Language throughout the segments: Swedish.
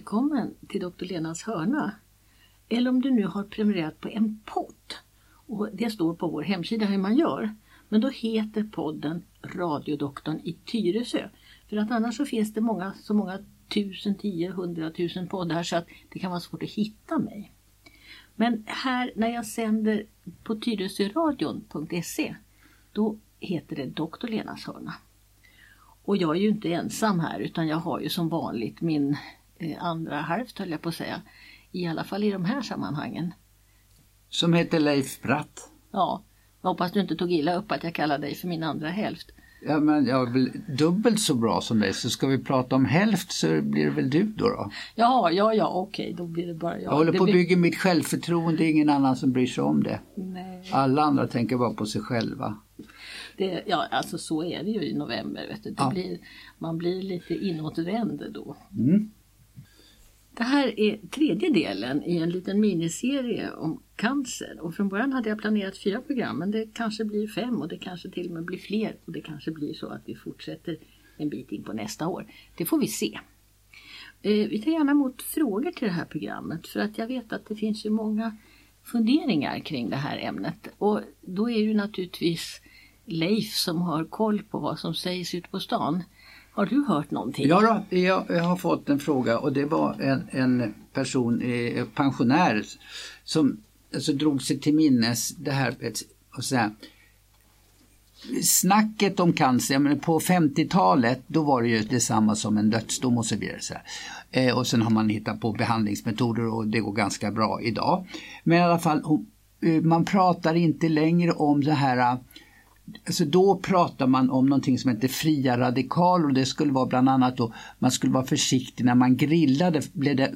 Välkommen till Dr. Lenas hörna. Eller om du nu har prenumererat på en podd. Och det står på vår hemsida hur man gör. Men då heter podden Radiodoktorn i Tyresö. För att annars så finns det många, så många tusen, tio, hundratusen poddar så att det kan vara svårt att hitta mig. Men här när jag sänder på tyresöradion.se då heter det Dr. Lenas hörna. Och jag är ju inte ensam här utan jag har ju som vanligt min andra halvt höll jag på att säga. I alla fall i de här sammanhangen. Som heter Leif Bratt. Ja, jag hoppas du inte tog illa upp att jag kallar dig för min andra hälft. Ja men jag är väl dubbelt så bra som dig så ska vi prata om hälft så blir det väl du då? då? Ja, ja, ja, okej, då blir det bara jag. Jag håller Det på att bygga mitt självförtroende, ingen annan som bryr sig om det. Nej, Alla andra tänker bara på sig själva. det, ja, alltså så är det ju i november. Vet du. Det Ja. blir, man blir lite inåtvänd då. Mm. Det här är tredje delen i en liten miniserie om cancer. Och från början hade jag planerat fyra program men det kanske blir fem och det kanske till och med blir fler. Och det kanske blir så att vi fortsätter en bit in på nästa år. Det får vi se. Eh, vi tar gärna emot frågor till det här programmet för att jag vet att det finns ju många funderingar kring det här ämnet. Och då är det ju naturligtvis Leif som har koll på vad som sägs ute på stan. Har du hört någonting? Ja, då, jag, jag har fått en fråga och det var en, en person, eh, pensionär, som alltså, drog sig till minnes det här och så här, Snacket om cancer, jag menar, på 50-talet då var det ju detsamma som en dödsdom och så vidare. Så här. Eh, och sen har man hittat på behandlingsmetoder och det går ganska bra idag. Men i alla fall, eh, man pratar inte längre om det här eh, Alltså då pratar man om någonting som heter fria radikaler och det skulle vara bland annat då man skulle vara försiktig när man grillade. Blev det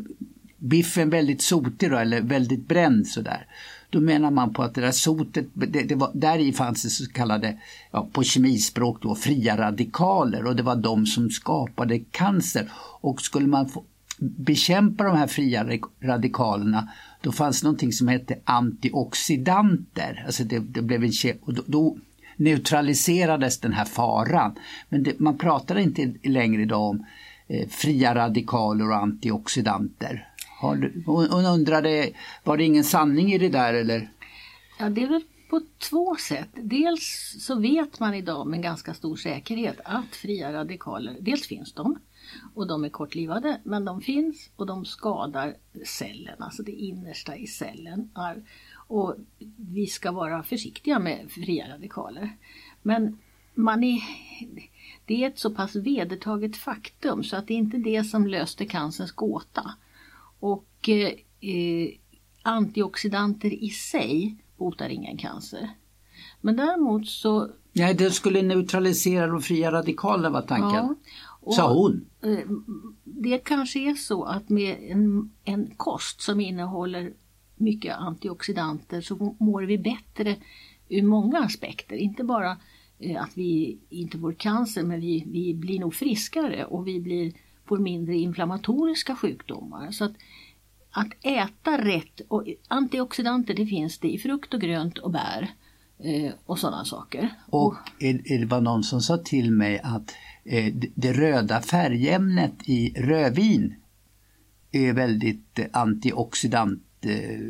biffen väldigt sotig då, eller väldigt bränd sådär. Då menar man på att det där sotet, det, det var, där i fanns det så kallade, ja, på kemispråk då, fria radikaler och det var de som skapade cancer. Och skulle man få bekämpa de här fria radikalerna då fanns någonting som hette antioxidanter. Alltså det, det blev en ke- och då, då neutraliserades den här faran. Men det, man pratar inte längre idag om eh, fria radikaler och antioxidanter. Har du, hon, hon undrade, var det ingen sanning i det där eller? Ja, det är väl på två sätt. Dels så vet man idag med ganska stor säkerhet att fria radikaler, dels finns de och de är kortlivade, men de finns och de skadar cellen, alltså det innersta i cellen. Och vi ska vara försiktiga med fria radikaler. Men man är, det är ett så pass vedertaget faktum så att det är inte det som löste cancerns gåta. Och eh, eh, antioxidanter i sig botar ingen cancer. Men däremot så... Nej, det skulle neutralisera de fria radikalerna var tanken. och, Sa hon. eh, Det kanske är så att med en, en kost som innehåller mycket antioxidanter så mår vi bättre ur många aspekter. Inte bara eh, att vi inte får cancer men vi, vi blir nog friskare och vi blir, får mindre inflammatoriska sjukdomar. Så att, att äta rätt, och antioxidanter det finns det i frukt och grönt och bär eh, och sådana saker. Och är- är det var någon som sa till mig att eh, det- röda färgämnet i rödvin är väldigt antioxidant,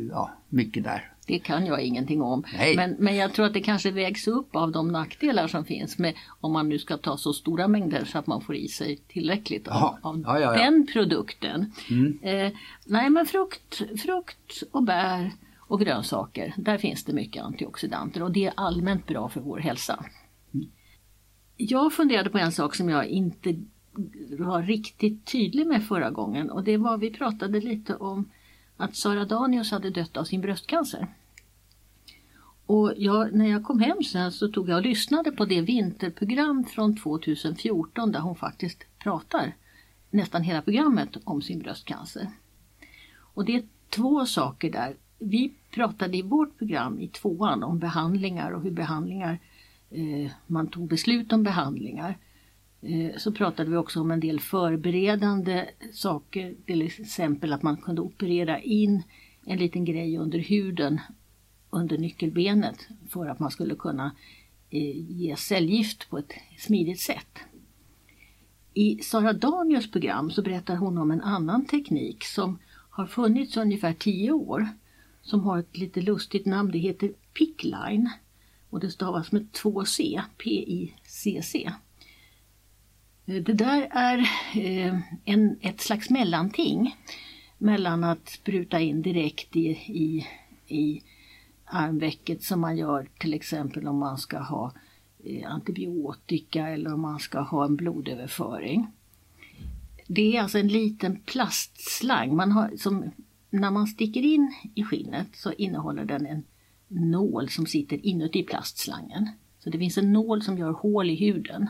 ja mycket där. Det kan jag ingenting om. Nej. Men, men jag tror att det kanske vägs upp av de nackdelar som finns med om man nu ska ta så stora mängder så att man får i sig tillräckligt av, av Ja, ja, ja. den produkten. Mm. Eh, nej men frukt, frukt och bär och grönsaker, där finns det mycket antioxidanter och det är allmänt bra för vår hälsa. Jag funderade på en sak som jag inte var riktigt tydlig med förra gången och det var vi pratade lite om att Sara Danius hade dött av sin bröstcancer. Och jag, när jag kom hem sen så tog jag och lyssnade på det vinterprogram från 2014 där hon faktiskt pratar nästan hela programmet om sin bröstcancer. Och det är två saker där. Vi pratade i vårt program i tvåan om behandlingar och hur behandlingar, eh, man tog beslut om behandlingar. Eh, så pratade vi också om en del förberedande saker, till exempel att man kunde operera in en liten grej under huden under nyckelbenet för att man skulle kunna eh, ge cellgift på ett smidigt sätt. I Sara Daniels program så berättar hon om en annan teknik som har funnits ungefär tio år. Som har ett lite lustigt namn, det heter Pickline. Och det stavas med två C, P-I-C-C. Eh, det där är eh, en, ett slags mellanting mellan att spruta in direkt i, i, i armvecket som man gör till exempel om man ska ha eh, antibiotika eller om man ska ha en blodöverföring. Det är alltså en liten plastslang. Man har, som, när man sticker in i skinnet så innehåller den en nål som sitter inuti plastslangen. Så det finns en nål som gör hål i huden.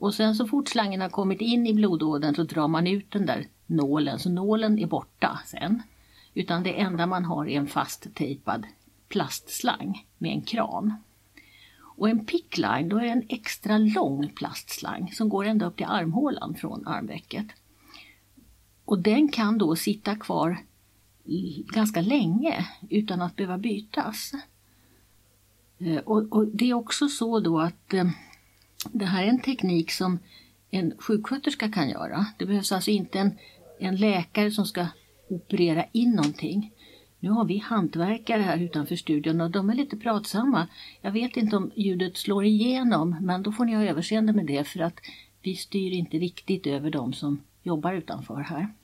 Och sen så fort slangen har kommit in i blodådern så drar man ut den där nålen, så nålen är borta sen. Utan det enda man har är en fasttejpad plastslang med en kran. Och en pickline, då är det en extra lång plastslang som går ända upp till armhålan från armvecket. Och den kan då sitta kvar ganska länge utan att behöva bytas. Eh, och, och det är också så då att eh, det här är en teknik som en sjuksköterska kan göra. Det behövs alltså inte en, en läkare som ska operera in någonting. Nu har vi hantverkare här utanför studion och de är lite pratsamma. Jag vet inte om ljudet slår igenom men då får ni ha överseende med det för att vi styr inte riktigt över de som jobbar utanför här.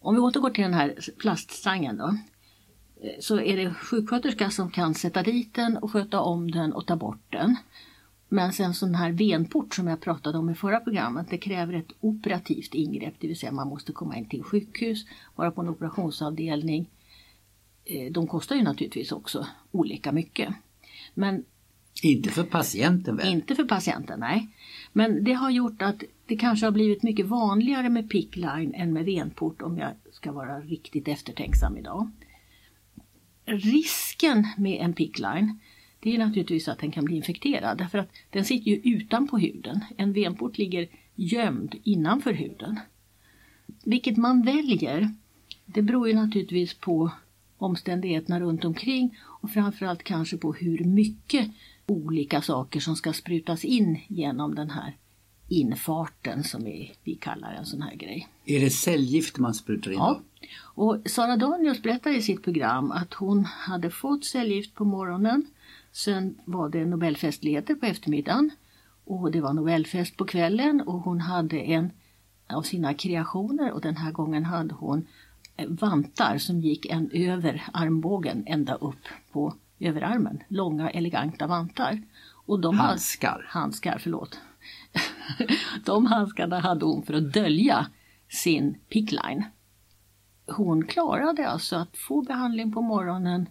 Om vi återgår till den här plaststangen då. Eh, så är det sjuksköterska som kan sätta dit den och sköta om den och ta bort den. Men sen sån här venport som jag pratade om i förra programmet, det kräver ett operativt ingrepp, det vill säga man måste komma in till sjukhus, vara på en operationsavdelning. Eh, de kostar ju naturligtvis också olika mycket. Men inte för patienten väl? Inte för patienten, nej. Men det har gjort att det kanske har blivit mycket vanligare med pickline än med venport om jag ska vara riktigt eftertänksam idag. Risken med en pickline det är naturligtvis att den kan bli infekterad därför att den sitter ju utanpå huden. En venport ligger gömd innanför huden. Vilket man väljer, det beror ju naturligtvis på omständigheterna runt omkring och framförallt kanske på hur mycket olika saker som ska sprutas in genom den här infarten som vi, vi kallar en sån här grej. Är det cellgift man sprutar in? Ja. Och Sara Danius berättar i sitt program att hon hade fått cellgift på morgonen Sen var det Nobelfestligheter på eftermiddagen och det var Nobelfest på kvällen och hon hade en av sina kreationer och den här gången hade hon vantar som gick en över armbågen ända upp på överarmen. Långa eleganta vantar. Och de handskar. Hade, handskar, förlåt. de handskarna hade hon för att dölja sin pickline. Hon klarade alltså att få behandling på morgonen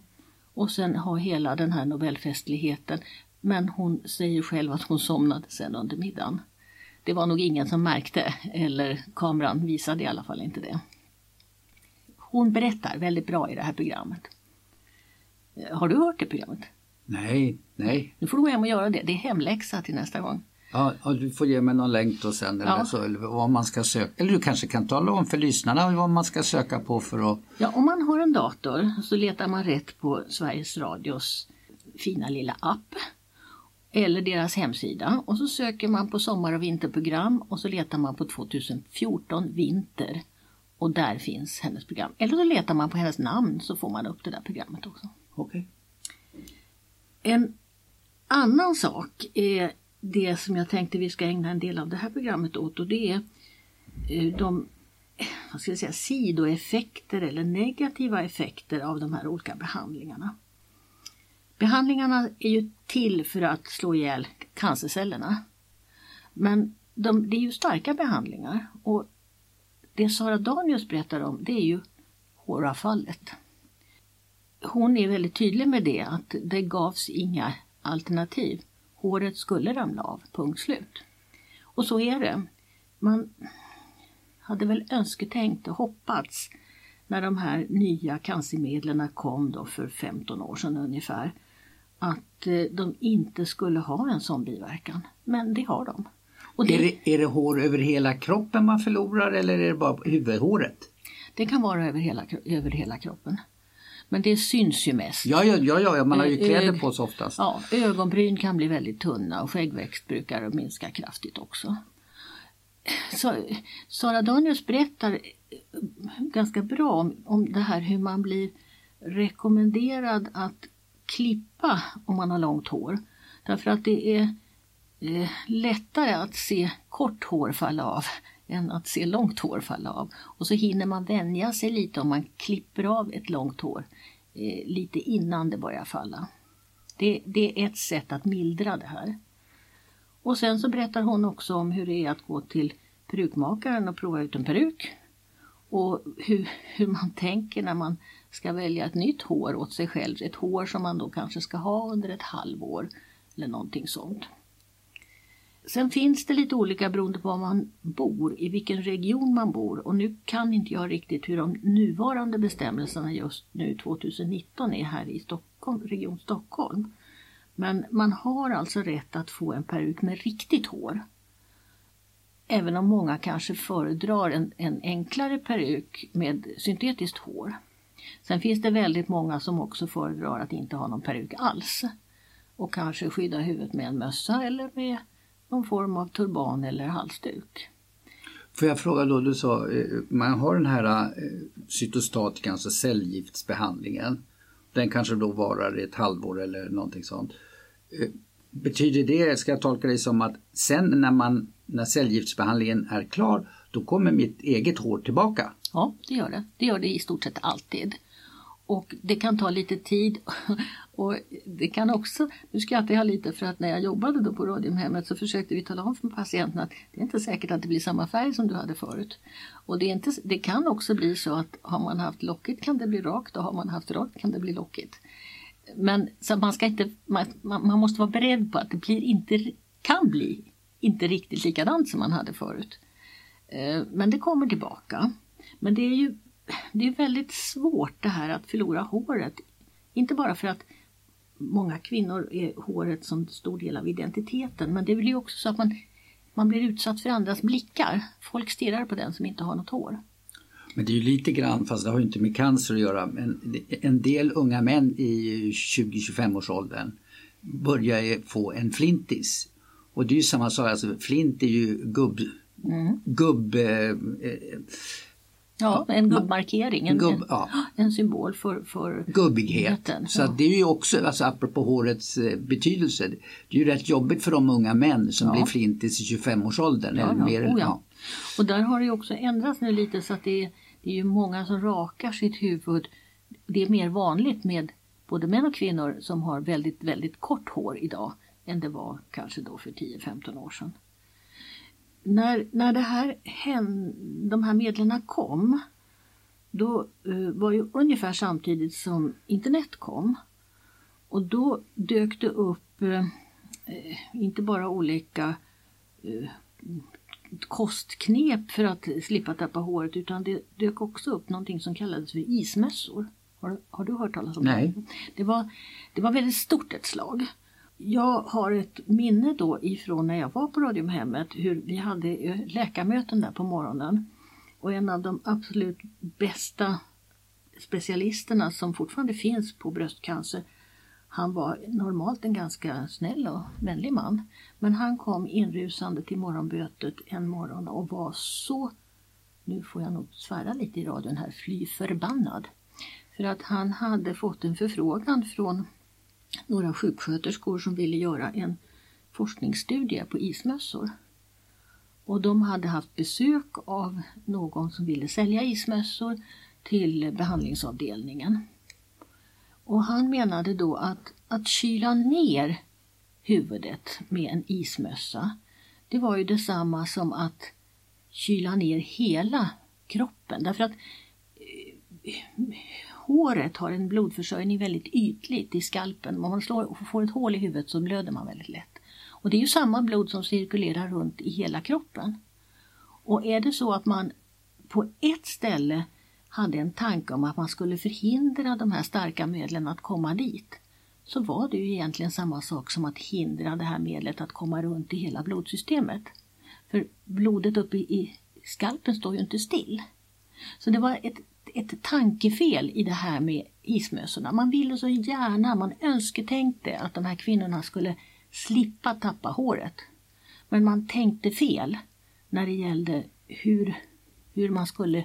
och sen ha hela den här Nobelfestligheten. Men hon säger själv att hon somnade sen under middagen. Det var nog ingen som märkte, eller kameran visade i alla fall inte det. Hon berättar väldigt bra i det här programmet. Eh, har du hört det programmet? Nej, nej. Nu får du gå hem och göra det. Det är hemläxa till nästa gång. Ja, du får ge mig någon länk då sen eller, ja. så, eller vad man ska söka. Eller du kanske kan tala om för lyssnarna vad man ska söka på för att... Ja, om man har en dator så letar man rätt på Sveriges Radios fina lilla app eller deras hemsida och så söker man på sommar och vinterprogram och så letar man på 2014 vinter och där finns hennes program. Eller så letar man på hennes namn så får man upp det där programmet också. Okej. Okay. En annan sak är det som jag tänkte vi ska ägna en del av det här programmet åt och det är eh, de eh, vad ska jag säga, sidoeffekter eller negativa effekter av de här olika behandlingarna. Behandlingarna är ju till för att slå ihjäl cancercellerna. Men de, det är ju starka behandlingar och det Sara Danius berättar om det är ju håravfallet. Hon är väldigt tydlig med det att det gavs inga alternativ håret skulle ramla av, punkt slut. Och så är det. Man hade väl önsketänkt och hoppats när de här nya cancermedlen kom då för 15 år sedan ungefär att eh, de inte skulle ha en sån biverkan. Men det har de. Och det, är, det, är det hår över hela kroppen man förlorar eller är det bara huvudhåret? Det kan vara över hela, över hela kroppen. Men det syns ju mest. Ja, ja, ja, ja man har ju kläder på sig oftast. Ja, ögonbryn kan bli väldigt tunna och skäggväxt brukar minska kraftigt också. så, Sara Danius berättar ganska bra om, om det här hur man blir rekommenderad att klippa om man har långt hår. Därför att det är eh, lättare att se kort hår falla av än att se långt hår falla av. Och så hinner man vänja sig lite om man klipper av ett långt hår eh, lite innan det börjar falla. Det, det, är ett sätt att mildra det här. Och sen så berättar hon också om hur det är att gå till perukmakaren och prova ut en peruk. Och hur, hur man tänker när man ska välja ett nytt hår åt sig själv. Ett hår som man då kanske ska ha under ett halvår eller någonting sånt. Sen finns det lite olika beroende på var man bor, i vilken region man bor och nu kan inte jag riktigt hur de nuvarande bestämmelserna just nu 2019 är här i Stockholm, Region Stockholm. Men man har alltså rätt att få en peruk med riktigt hår. Även om många kanske föredrar en, en enklare peruk med syntetiskt hår. Sen finns det väldigt många som också föredrar att inte ha någon peruk alls. Och kanske skydda huvudet med en mössa eller med någon form av turban eller halsduk. Får jag fråga då, du sa eh, man har den här eh, cytostatikan, alltså cellgiftsbehandlingen. Den kanske då varar ett halvår eller någonting sånt. Eh, betyder det, ska jag tolka det som att sen när, man, när cellgiftsbehandlingen är klar, då kommer mitt eget hår tillbaka? Ja, det gör det. Det gör det i stort sett alltid. Och det kan ta lite tid. Och det kan också, nu skrattar jag lite för att när jag jobbade då på Radiumhemmet så försökte vi tala om för patienten att det är inte säkert att det blir samma färg som du hade förut. Och det, är inte, det kan också bli så att har man haft lockigt kan det bli rakt och har man haft rakt kan det bli lockigt. Men så man, ska inte, man, man måste vara beredd på att det blir inte, kan bli inte riktigt likadant som man hade förut. Eh, men det kommer tillbaka. Men det är ju det är väldigt svårt det här att förlora håret. Inte bara för att många kvinnor är håret som stor del av identiteten men det blir också så att man, man blir utsatt för andras blickar. Folk stirrar på den som inte har något hår. Men det är ju lite grann, fast det har ju inte med cancer att göra, men en del unga män i 20-25 års åldern börjar få en flintis. Och det är ju samma sak, alltså flint är ju gubb, mm. gubb eh, Ja, en gubbmarkering, en, gubb, ja. en, symbol för, för gubbighet. Så ja. det är ju också, alltså apropå hårets eh, betydelse, det är ju rätt jobbigt för de unga män som ja. blir flintis i 25-årsåldern. Ja, eller mer, oh, ja. Och där har det också ändrats nu lite så att det är, det är ju många som rakar sitt huvud. Det är mer vanligt med både män och kvinnor som har väldigt, väldigt kort hår idag än det var kanske då för 10-15 år sedan när, när det här hände, de här medlen kom, då uh, var ju ungefär samtidigt som internet kom. Och då dök det upp uh, inte bara olika uh, kostknep för att slippa tappa håret utan det dök också upp någonting som kallades för ismössor. Har, har du hört talas om Nej. det? Det var, det var väldigt stort ett slag. Jag har ett minne då ifrån när jag var på Radiumhemmet hur vi hade eh, läkarmöten där på morgonen. Och en av de absolut bästa specialisterna som fortfarande finns på bröstcancer han var normalt en ganska snäll och vänlig man. Men han kom inrusande till morgonbötet en morgon och var så, nu får jag nog svära lite i radion här, fly förbannad. För att han hade fått en förfrågan från några sjuksköterskor som ville göra en forskningsstudie på ismössor. Och de hade haft besök av någon som ville sälja ismössor till behandlingsavdelningen. Och han menade då att, att kyla ner huvudet med en ismössa, det var ju detsamma som att kyla ner hela kroppen. Därför att eh, håret har en blodförsörjning väldigt ytligt i skalpen. Om man slår, får ett hål i huvudet så blöder man väldigt lätt. Och det är ju samma blod som cirkulerar runt i hela kroppen. Och är det så att man på ett ställe hade en tanke om att man skulle förhindra de här starka medlen att komma dit så var det ju egentligen samma sak som att hindra det här medlet att komma runt i hela blodsystemet. För blodet uppe i skalpen står ju inte still. Så det var ett ett tankefel i det här med ismössorna. Man ville så gärna, man önsketänkte att de här kvinnorna skulle slippa tappa håret. Men man tänkte fel. när det gällde hur, hur man skulle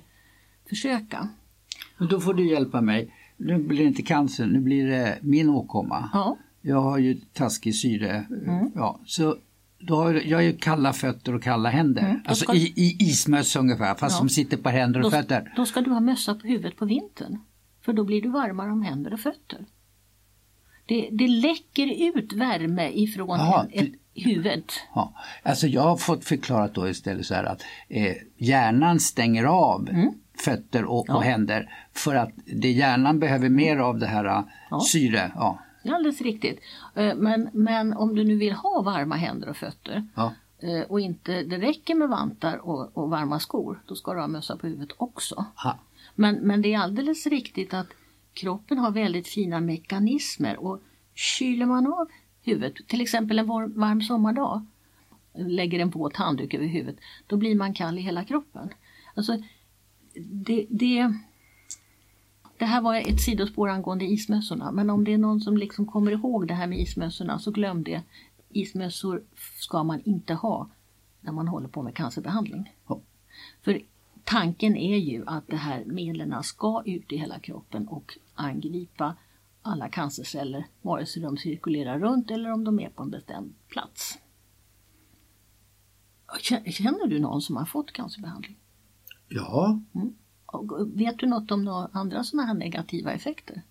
försöka. Men då får du hjälpa mig. Nu blir det inte cancer, nu blir det min åkomma. Ja. Jag har ju taskig syre. Mm. Ja, så då har jag, ju kalla fötter och kalla händer. Mm, Alltså ska- i, i ismössa ungefär, fast Ja. som sitter på händer och Då, fötter. då ska du ha mössa på huvudet på vintern. För då blir du varmare om händer och fötter. Det, det läcker ut värme ifrån Jaha, en, ett huvud. Ja. Alltså jag har fått förklarat då istället så här att eh, hjärnan stänger av fötter och, Mm. Ja. och händer för att det hjärnan behöver mer av det här eh, Ja. syre. Ja. Det är alldeles riktigt. Eh, Men, men om du nu vill ha varma händer och fötter Ja. eh, och inte det räcker med vantar och, och varma skor, då ska du ha mössa på huvudet också. Ha. Men, men det är alldeles riktigt att kroppen har väldigt fina mekanismer och kyler man av huvudet, till exempel en var- varm sommardag, lägger en våt handduk över huvudet, då blir man kall i hela kroppen. Alltså, det, det, det här var ett sidospår angående ismössorna, men om det är någon som liksom kommer ihåg det här med ismössorna så glöm det. Ismössor ska man inte ha när man håller på med cancerbehandling. Ja. För tanken är ju att de här medlen ska ut i hela kroppen och angripa alla cancerceller, vare sig de cirkulerar runt eller om de är på en bestämd plats. Kä- Känner du någon som har fått cancerbehandling? ja, Och vet du något om några andra sådana här negativa effekter?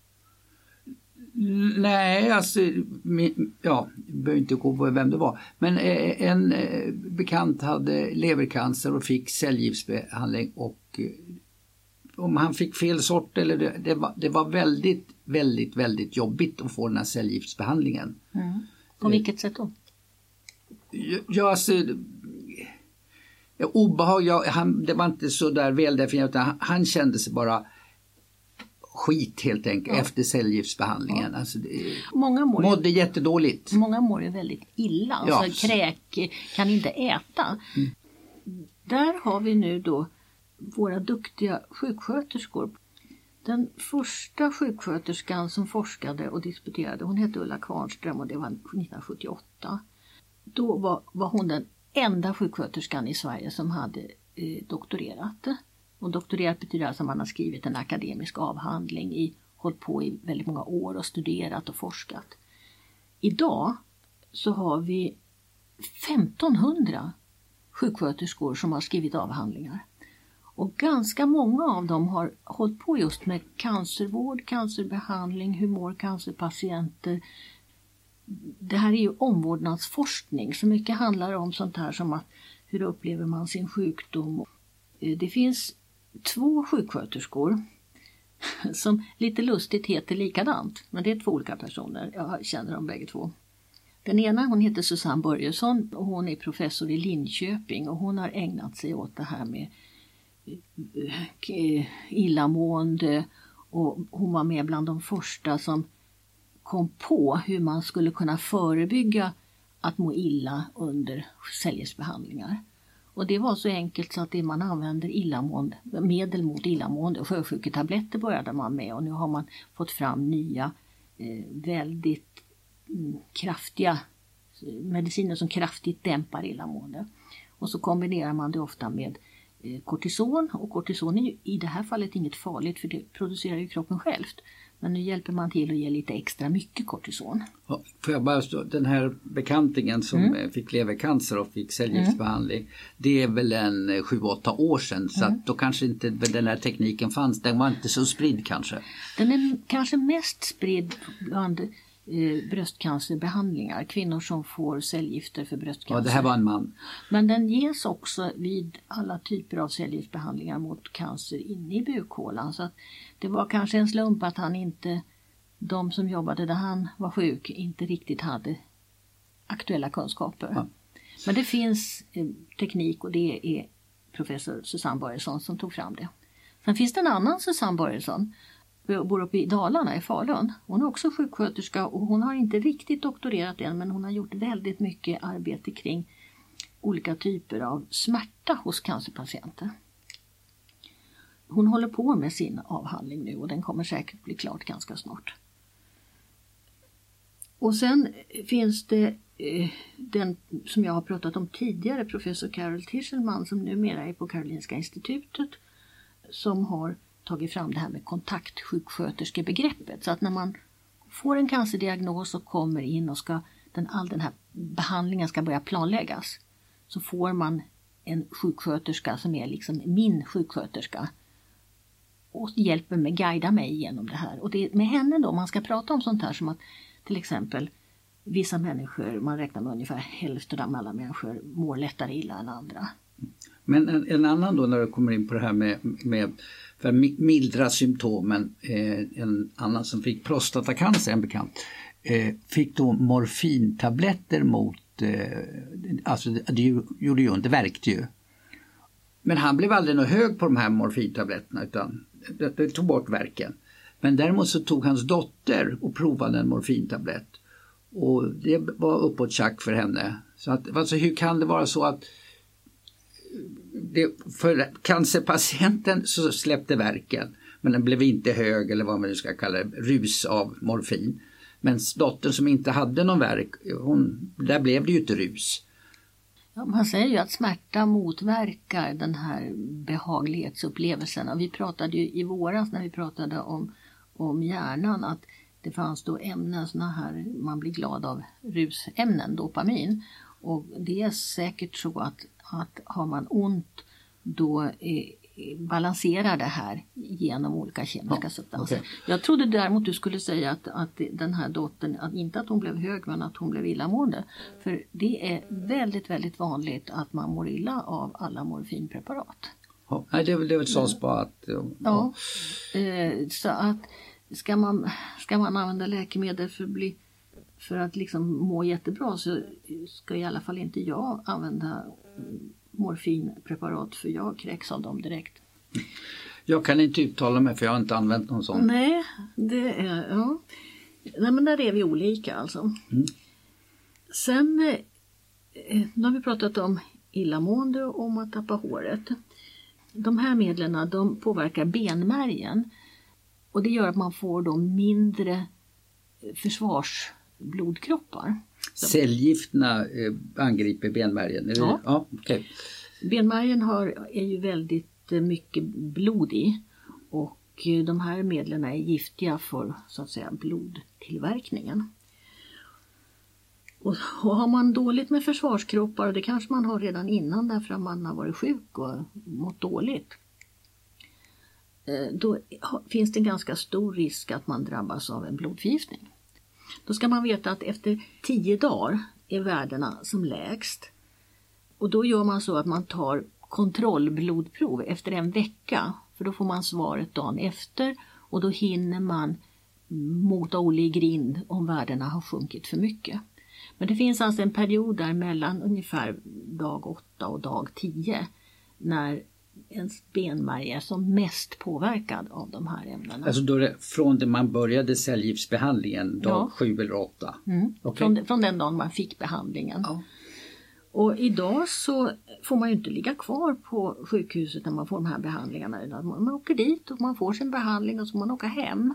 Nej, alltså, ja, jag behöver inte gå på vem det var. Men eh, en eh, bekant hade levercancer och fick cellgiftsbehandling och eh, om han fick fel sort eller det, det, var, det var väldigt, väldigt, väldigt jobbigt att få den här cellgiftsbehandlingen. På vilket sätt då? Ja, alltså, obehag, ja, han, det var inte så där väldefinierat utan han, han kände sig bara skit helt enkelt efter cellgiftsbehandlingen. Alltså, det, Många mår, mådde jättedåligt. många mår ju väldigt illa, Ja. Mm. alltså kräk, kan inte äta. Där har vi nu då våra duktiga sjuksköterskor. Den första sjuksköterskan som forskade och disputerade, hon hette Ulla Kvarnström och det var 1978. Då var, var hon den enda sjuksköterskan i Sverige som hade eh, doktorerat. Och doktorerat betyder alltså att man har skrivit en akademisk avhandling, i, hållit på i väldigt många år och studerat och forskat. Idag så har vi 1500 sjuksköterskor som har skrivit avhandlingar. Och ganska många av dem har hållit på just med cancervård, cancerbehandling, hur mår cancerpatienter. Det här är ju omvårdnadsforskning, så mycket handlar om sånt här som att hur upplever man sin sjukdom. Eh, det finns två sjuksköterskor som lite lustigt heter likadant, men det är två olika personer. Jag känner dem bägge två. Den ena hon heter Susanne Börjesson och hon är professor i Linköping och hon har ägnat sig åt det här med eh, eh, illamående och hon var med bland de första som kom på hur man skulle kunna förebygga att må illa under cellgiftsbehandlingar. Och det var så enkelt så att det man använder illamående, medel mot illamående, sjösjuketabletter började man med och nu har man fått fram nya eh, väldigt mm, kraftiga eh, mediciner som kraftigt dämpar illamående. Och så kombinerar man det ofta med eh, kortison och kortison är ju i det här fallet inget farligt för det producerar ju kroppen självt. Men nu hjälper man till att ge lite extra mycket kortison. Ja, Får jag bara stå, den här bekantingen som Mm. eh, fick levercancer och fick cellgiftsbehandling. Det är väl en eh, sju, åtta år sedan så Mm. då kanske inte den här tekniken fanns. Den var inte så spridd kanske. Den är kanske mest spridd bland eh, bröstcancerbehandlingar, kvinnor som får cellgifter för bröstcancer. Ja, det här var en man. Men den ges också vid alla typer av cellgiftsbehandlingar mot cancer inne i bukhålan. Så att det var kanske en slump att han inte, de som jobbade där han var sjuk, inte riktigt hade aktuella kunskaper. Ja. Men det finns eh, teknik och det är professor Susanne Börjesson som tog fram det. Sen finns det en annan Susanne Börjesson, bor uppe i Dalarna i Falun. Hon är också sjuksköterska och hon har inte riktigt doktorerat än men hon har gjort väldigt mycket arbete kring olika typer av smärta hos cancerpatienter. Hon håller på med sin avhandling nu och den kommer säkert bli klart ganska snart. Och sen finns det eh, den som jag har pratat om tidigare, professor Carol Tischelman som numera är på Karolinska institutet som har tagit fram det här med kontaktsjuksköterskebegreppet. Så att när man får en cancerdiagnos och kommer in och ska den, all den här behandlingen ska börja planläggas så får man en sjuksköterska som är liksom min sjuksköterska och hjälper mig, guida mig genom det här. Och det är med henne då man ska prata om sånt här som att till exempel vissa människor, man räknar med ungefär hälften av alla människor mår lättare illa än andra. Mm. Men en, en annan då när du kommer in på det här med, med för att mildra symptomen, eh, en annan som fick prostatacancer, en bekant, eh, fick då morfintabletter mot, eh, alltså det gjorde ju ont, det värkte ju. Men han blev aldrig något hög på de här morfintabletterna utan det, det tog bort verken. Men däremot så tog hans dotter och provade en morfintablett. Och det var uppåt tjack för henne. Så att, alltså hur kan det vara så att det, för cancerpatienten så släppte verken men den blev inte hög eller vad man nu ska kalla det, rus av morfin. Men dottern som inte hade någon verk, hon, där blev det ju ett rus. Ja, man säger ju att smärta motverkar den här behaglighetsupplevelsen. Och vi pratade ju i våras när vi pratade om, om hjärnan att det fanns då ämnen, såna här, man blir glad av rusämnen, dopamin. Och det är säkert så att, att har man ont då eh, balanserar det här genom olika kemiska ja, substanser. Okay. Jag trodde däremot du skulle säga att, att den här dottern, att inte att hon blev hög men att hon blev illamående. För det är väldigt, väldigt vanligt att man mår illa av alla morfinpreparat. Ja, det, det sades bara att... Ja, ja. Eh, så att ska man, ska man använda läkemedel för att, bli, för att liksom må jättebra så ska i alla fall inte jag använda morfinpreparat för jag kräks av dem direkt. Jag kan inte uttala mig för jag har inte använt någon sån. Nej, det är, ja. Nej men där är vi olika alltså. Mm. Sen, eh, nu har vi pratat om illamående och om att tappa håret. De här medlen de påverkar benmärgen och det gör att man får då mindre försvarsblodkroppar. Cellgifterna eh, angriper benmärgen? Är ja. ja okay. Benmärgen har, är ju väldigt eh, mycket blod i och eh, de här medlen är giftiga för så att säga blodtillverkningen. Och, och har man dåligt med försvarskroppar, och det kanske man har redan innan därför att man har varit sjuk och mått dåligt, då finns det en ganska stor risk att man drabbas av en blodförgiftning. Då ska man veta att efter 10 dagar är värdena som lägst. Och då gör man så att man tar kontrollblodprov efter en vecka. För då får man svaret dagen efter och då hinner man mota Olle i grind om värdena har sjunkit för mycket. Men det finns alltså en period där mellan ungefär dag 8 och dag 10 när ens benmärg är som mest påverkad av de här ämnena. Alltså då det, från det man började cellgiftsbehandlingen, dag ja. 7 eller 8? Mm. Okay. Från, från, den dagen man fick behandlingen. Ja. Och idag så får man ju inte ligga kvar på sjukhuset när man får de här behandlingarna. Man åker dit och man får sin behandling och så får man åka hem.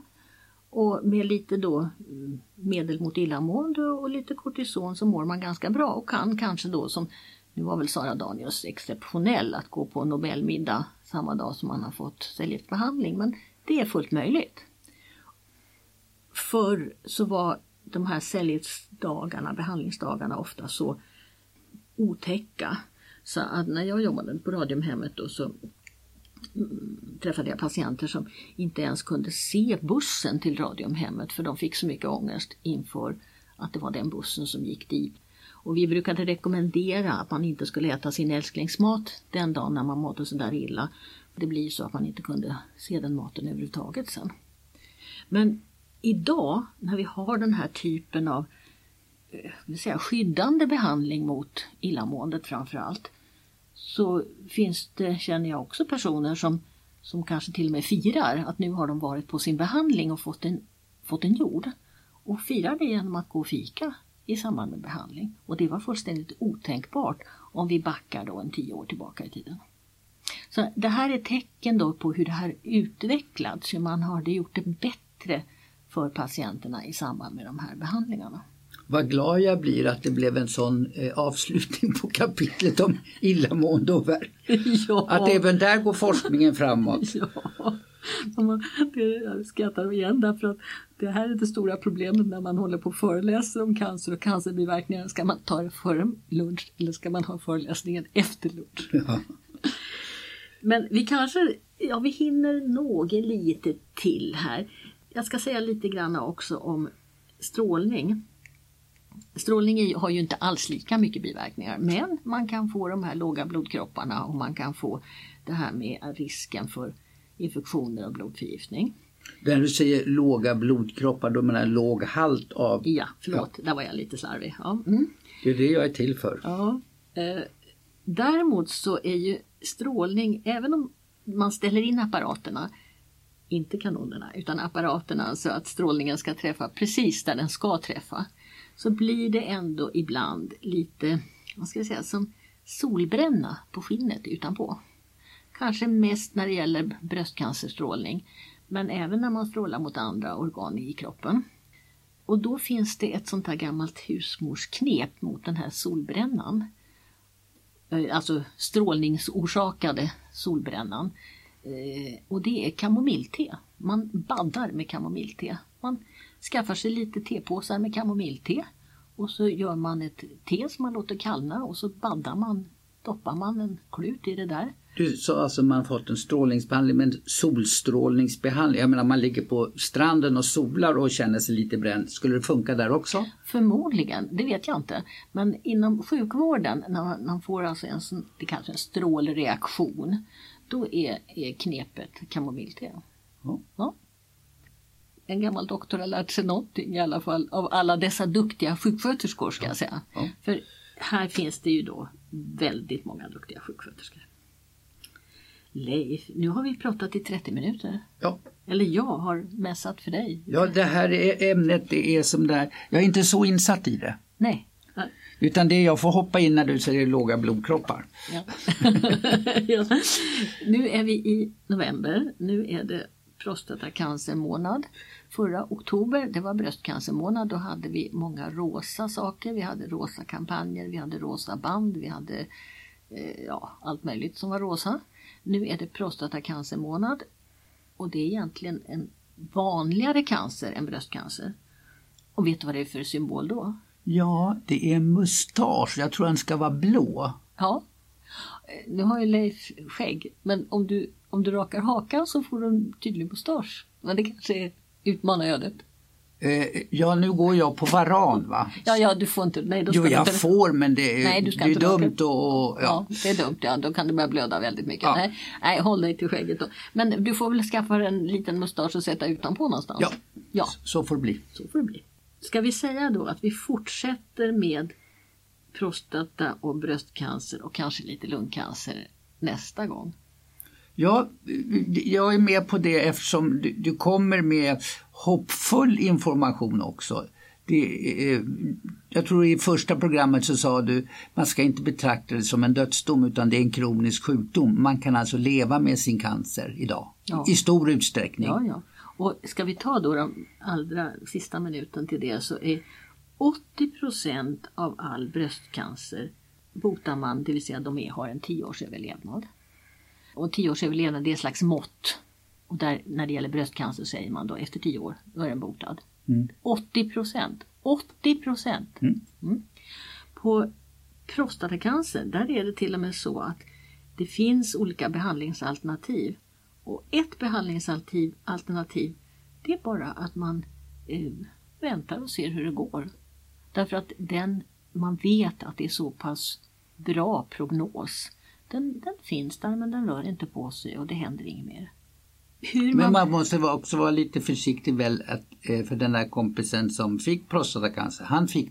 Och med lite då mm, medel mot illamående och lite kortison så mår man ganska bra och kan kanske då som nu var väl Sara Danius exceptionell att gå på Nobelmiddag samma dag som man har fått cellgiftsbehandling men det är fullt möjligt. Förr så var de här cellgiftsdagarna, behandlingsdagarna ofta så otäcka så att när jag jobbade på Radiumhemmet då så mm, träffade jag patienter som inte ens kunde se bussen till Radiumhemmet för de fick så mycket ångest inför att det var den bussen som gick dit. Och vi brukade rekommendera att man inte skulle äta sin älsklingsmat den dagen när man mådde sådär illa. Det blir så att man inte kunde se den maten överhuvudtaget sen. Men idag när vi har den här typen av eh, vill säga, skyddande behandling mot illamåendet framför allt så finns det, känner jag också personer som, som kanske till och med firar att nu har de varit på sin behandling och fått en, fått en jord. Och firar det genom att gå och fika i samband med behandling. Och det var fullständigt otänkbart om vi backar då en tio år tillbaka i tiden. Så Det här är tecken då på hur det har utvecklats, hur man har gjort det bättre för patienterna i samband med de här behandlingarna. Vad glad jag blir att det blev en sån eh, avslutning på kapitlet om illamående och värk. ja. Att även där går forskningen framåt. Ja, jag skrattar igen därför att det här är det stora problemet när man håller på och föreläser om cancer och cancerbiverkningar. Ska man ta det före lunch eller ska man ha föreläsningen efter lunch? Ja. Men vi kanske, ja vi hinner något lite till här. Jag ska säga lite grann också om strålning. Strålning har ju inte alls lika mycket biverkningar men man kan få de här låga blodkropparna och man kan få det här med risken för infektioner och blodförgiftning. När du säger låga blodkroppar, då menar låg halt av... Ja, förlåt, ja. där var jag lite slarvig. Ja. Mm. Det är det jag är till för. Ja. Eh, däremot så är ju strålning, även om man ställer in apparaterna, inte kanonerna, utan apparaterna så att strålningen ska träffa precis där den ska träffa, så blir det ändå ibland lite, vad ska jag säga, som solbränna på skinnet utanpå. Kanske mest när det gäller bröstcancerstrålning, men även när man strålar mot andra organ i kroppen. Och då finns det ett sånt här gammalt husmorsknep mot den här solbrännan. Eh, alltså strålningsorsakade solbrännan. Eh, och det är kamomillte. Man baddar med kamomillte. Man skaffar sig lite tepåsar med kamomillte och så gör man ett te som man låter kallna och så baddar man, doppar man en klut i det där. Du sa alltså man fått en strålningsbehandling men solstrålningsbehandling. Jag menar man ligger på stranden och solar och känner sig lite bränd. Skulle det funka där också? Förmodligen, det vet jag inte. Men inom sjukvården när man, får alltså en, det kallas en strålreaktion då är, är knepet kamomillte. Ja. ja. En gammal doktor har lärt sig någonting i alla fall av alla dessa duktiga sjuksköterskor ska jag säga. Ja. För här finns det ju då väldigt många duktiga sjuksköterskor. Leif, nu har vi pratat i 30 minuter. Ja. Eller jag har mässat för dig. Ja, det här är ämnet det är som där. Jag är inte så insatt i det. Nej. Utan det jag får hoppa in när du säger låga blodkroppar. Ja. ja. Nu är vi i november. Nu är det prostatacancermånad. Förra oktober, det var bröstcancermånad, då hade vi många rosa saker. Vi hade rosa kampanjer, vi hade rosa band, vi hade eh, ja, allt möjligt som var rosa. Nu är det prostatacancermånad och det är egentligen en vanligare cancer än bröstcancer. Och vet du vad det är för symbol då? Ja, det är mustasch. Jag tror den ska vara blå. Ja. Nu har ju Leif skägg, men om du, om du rakar hakan så får du en tydlig mustasch. Men det kanske är utmana ödet. Eh, ja, nu går jag på varan va? Ja, ja, du får inte. Nej, då ska jo, jag inte, får men det är, nej, det är dumt och, ja. ja. det är dumt, ja. Då kan det börja blöda väldigt mycket. Ja. Nej, nej, håll dig till skägget då. Men du får väl skaffa en liten mustasch och sätta utanpå någonstans? Ja, ja. så får det bli. Så får det bli. Ska vi säga då att vi fortsätter med prostata och bröstcancer och kanske lite lungcancer nästa gång? Ja, jag är med på det eftersom du, du kommer med hoppfull information också. Det, eh, jag tror i första programmet så sa du man ska inte betrakta det som en dödsdom utan det är en kronisk sjukdom. Man kan alltså leva med sin cancer idag ja. i stor utsträckning. Ja, ja. Och ska vi ta då den allra sista minuten till det så är 80% av all bröstcancer botar man, det vill säga de är, har en 10 års överlevnad. Och 10 års överlevnad är ett slags mått. Och där, när det gäller bröstcancer säger man då efter 10 år, då är den botad. Mm. 80 procent! 80 procent! Mm. Mm. På prostatacancer, där är det till och med så att det finns olika behandlingsalternativ. Och ett behandlingsalternativ alternativ, det är bara att man eh, väntar och ser hur det går. Därför att den, man vet att det är så pass bra prognos. Den, den finns där men den rör inte på sig och det händer inget mer. Hur men man måste också vara lite försiktig väl att, eh, för den där kompisen som fick prostatacancer. Han fick,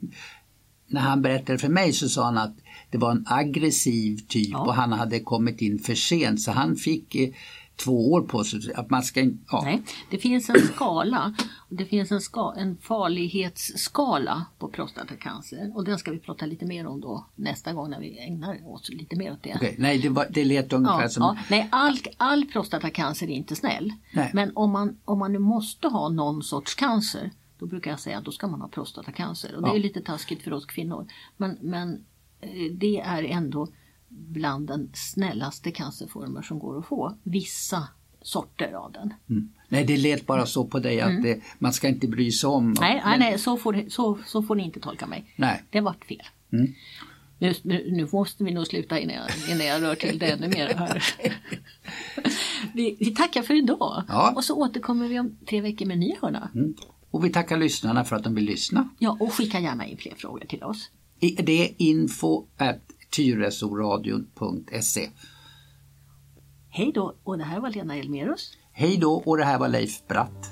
när han berättade för mig så sa han att det var en aggressiv typ ja. och han hade kommit in för sent så han fick eh, två år på sig. Att man ska, ja. Nej, det finns en skala. Det finns en, ska, en farlighetsskala på prostatacancer och den ska vi prata lite mer om då nästa gång när vi ägnar oss lite mer åt det. Okay. Nej, det, var, det lät ungefär ja, som... Ja. Nej, all, all prostatacancer är inte snäll. Nej. Men om man, om man nu måste ha någon sorts cancer då brukar jag säga att då ska man ha prostatacancer. Och det Ja. är lite taskigt för oss kvinnor. Men, men eh, det är ändå bland den snällaste cancerformer som går att få. Vissa sorter av den. Mm. Nej, det lät bara så på dig att det, man ska inte bry sig om. Mm. Nej, Men- nej så, får, så, så får ni inte tolka mig. nej. Det vart fel. Mm. Nu, nu måste vi nog sluta innan jag, innan jag rör till det ännu mer vi, vi tackar för idag Ja. och så återkommer vi om tre veckor med en ny hörna. Mm. Och vi tackar lyssnarna för att de vill lyssna. Ja, och skicka gärna in fler frågor till oss. Det är info at tyresoradion.se. Hej då och det här var Lena Elmerus. Hej då och det här var Leif Bratt.